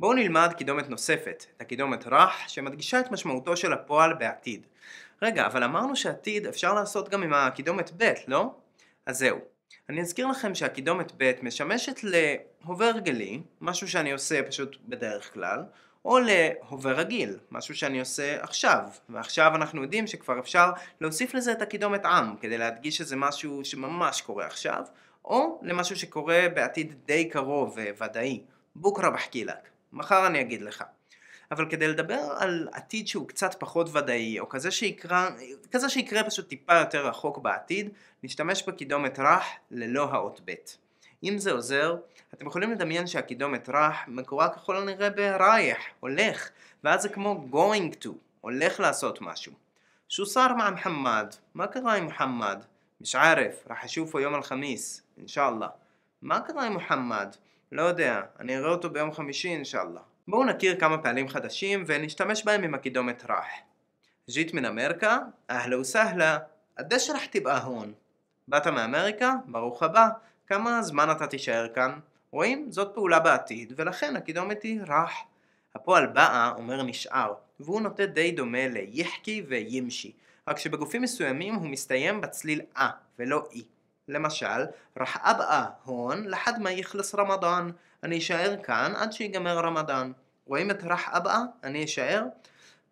בואו נלמד קידומת נוספת, את הקידומת רח, שמדגישה את משמעותו של הפועל בעתיד. רגע, אבל אמרנו שעתיד אפשר לעשות גם עם הקידומת ב', לא? אז זהו. אני אזכיר לכם שהקידומת ב' משמשת להווה הרגלי, משהו שאני עושה פשוט בדרך כלל, או להווה רגיל, משהו שאני עושה עכשיו, ועכשיו אנחנו יודעים שכבר אפשר להוסיף לזה את הקידומת עם, כדי להדגיש שזה משהו שממש קורה עכשיו, או למשהו שקורה בעתיד די קרוב וודאי, בוקרה בחקילק, מחר אני אגיד לך. אבל כדי לדבר על עתיד שהוא קצת פחות ודאי, או כזה שיקרה, כזה שיקרה פשוט טיפה יותר רחוק בעתיד, נשתמש בקידומת רח ללא האות ב'. אם זה עוזר, אתם יכולים לדמיין שהקידומת רח מקורה ככל הנראה ברייח, הולך, ואז זה כמו going to, הולך לעשות משהו. שו סאר מע מוחמד? מה קרה עם מוחמד? מש ערף, רח יום אל-חמיס, אינשאללה. מה קרה עם מוחמד? לא יודע, אני אראה אותו ביום חמישי אינשאללה. בואו נכיר כמה פעלים חדשים ונשתמש בהם עם הקידומת ראח. ג'ית מן אמריקה? אהלה וסהלה. עדי שרח באהון. באת מאמריקה? ברוך הבא. כמה זמן אתה תישאר כאן? רואים? זאת פעולה בעתיד, ולכן הקידומת היא ראח. הפועל באה אומר נשאר, והוא נוטה די דומה ליחקי וימשי, רק שבגופים מסוימים הוא מסתיים בצליל אה, ולא אי. لمشعل رح أبقى هون لحد ما يخلص رمضان أني شاعر كان عد شيجمر رمضان وإمت رح أبقى أني شاعر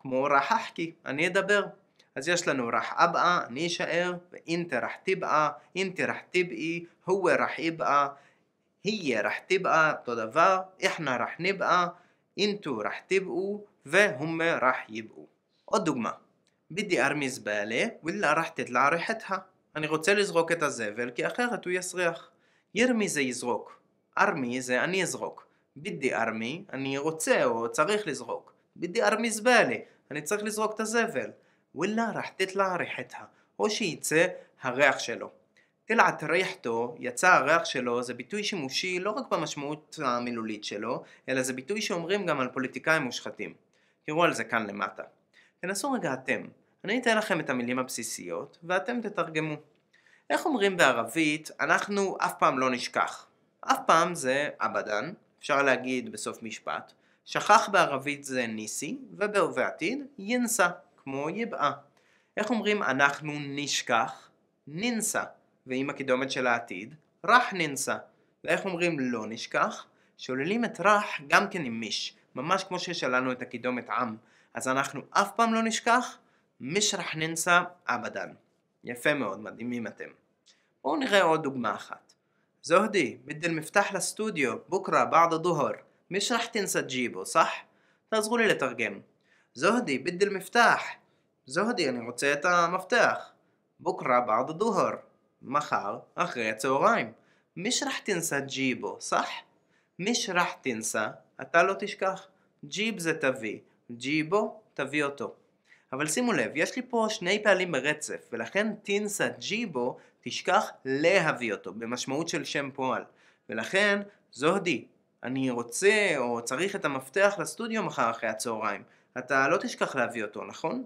כמו راح أحكي أني أدبر אז יש לנו רח אבא, אני אשאר, ואינטה רח תבעה, אינטה רח תבעי, הוא רח יבעה, היא רח תבעה, אותו דבר, איחנה רח נבעה, אינטו רח תבעו, והום רח יבעו. עוד דוגמה, בדי ארמי זבאלה, ולא רח תתלע ריחתها. אני רוצה לזרוק את הזבל כי אחרת הוא יסריח. ירמי זה יזרוק. ארמי זה אני אזרוק. בידי ארמי, אני רוצה או צריך לזרוק. בידי ארמי זבאלי, אני צריך לזרוק את הזבל. וואלה רח תתלע לא ריחתה, או שייצא הריח שלו. תלעת ריחתו, יצא הריח שלו, זה ביטוי שימושי לא רק במשמעות המילולית שלו, אלא זה ביטוי שאומרים גם על פוליטיקאים מושחתים. תראו על זה כאן למטה. תנסו רגע אתם, אני אתן לכם את המילים הבסיסיות, ואתם תתרגמו. איך אומרים בערבית, אנחנו אף פעם לא נשכח. אף פעם זה אבדן, אפשר להגיד בסוף משפט. שכח בערבית זה ניסי, ובהווה עתיד ינסה, כמו יבעה. איך אומרים אנחנו נשכח? ננסה. ועם הקידומת של העתיד, רח ננסה. ואיך אומרים לא נשכח? שוללים את רח גם כן עם מיש, ממש כמו ששללנו את הקידומת עם. אז אנחנו אף פעם לא נשכח, מיש רח ננסה אבדן. יפה מאוד, מדהימים אתם. בואו נראה עוד דוגמה אחת. זוהדי, بدي المفتاح לאסטודיו, בוקרה, בעד הדוהר. مش רח תנסה ג'יבו, صح? תעזרו לי לתרגם. זוהדי, بدي المفتاح. זוהדי, אני רוצה את המפתח. בוקרה, בעד הדוהר. מחר, אחרי הצהריים. مش רח תנסה ג'יבו, صح? مش רח תנסה, אתה לא תשכח. ג'יב זה תביא, ג'יבו, תביא אותו. אבל שימו לב, יש לי פה שני פעלים ברצף, ולכן תינסה ג'יבו תשכח להביא אותו, במשמעות של שם פועל. ולכן, זוהדי, אני רוצה או צריך את המפתח לסטודיו מחר אחרי הצהריים. אתה לא תשכח להביא אותו, נכון?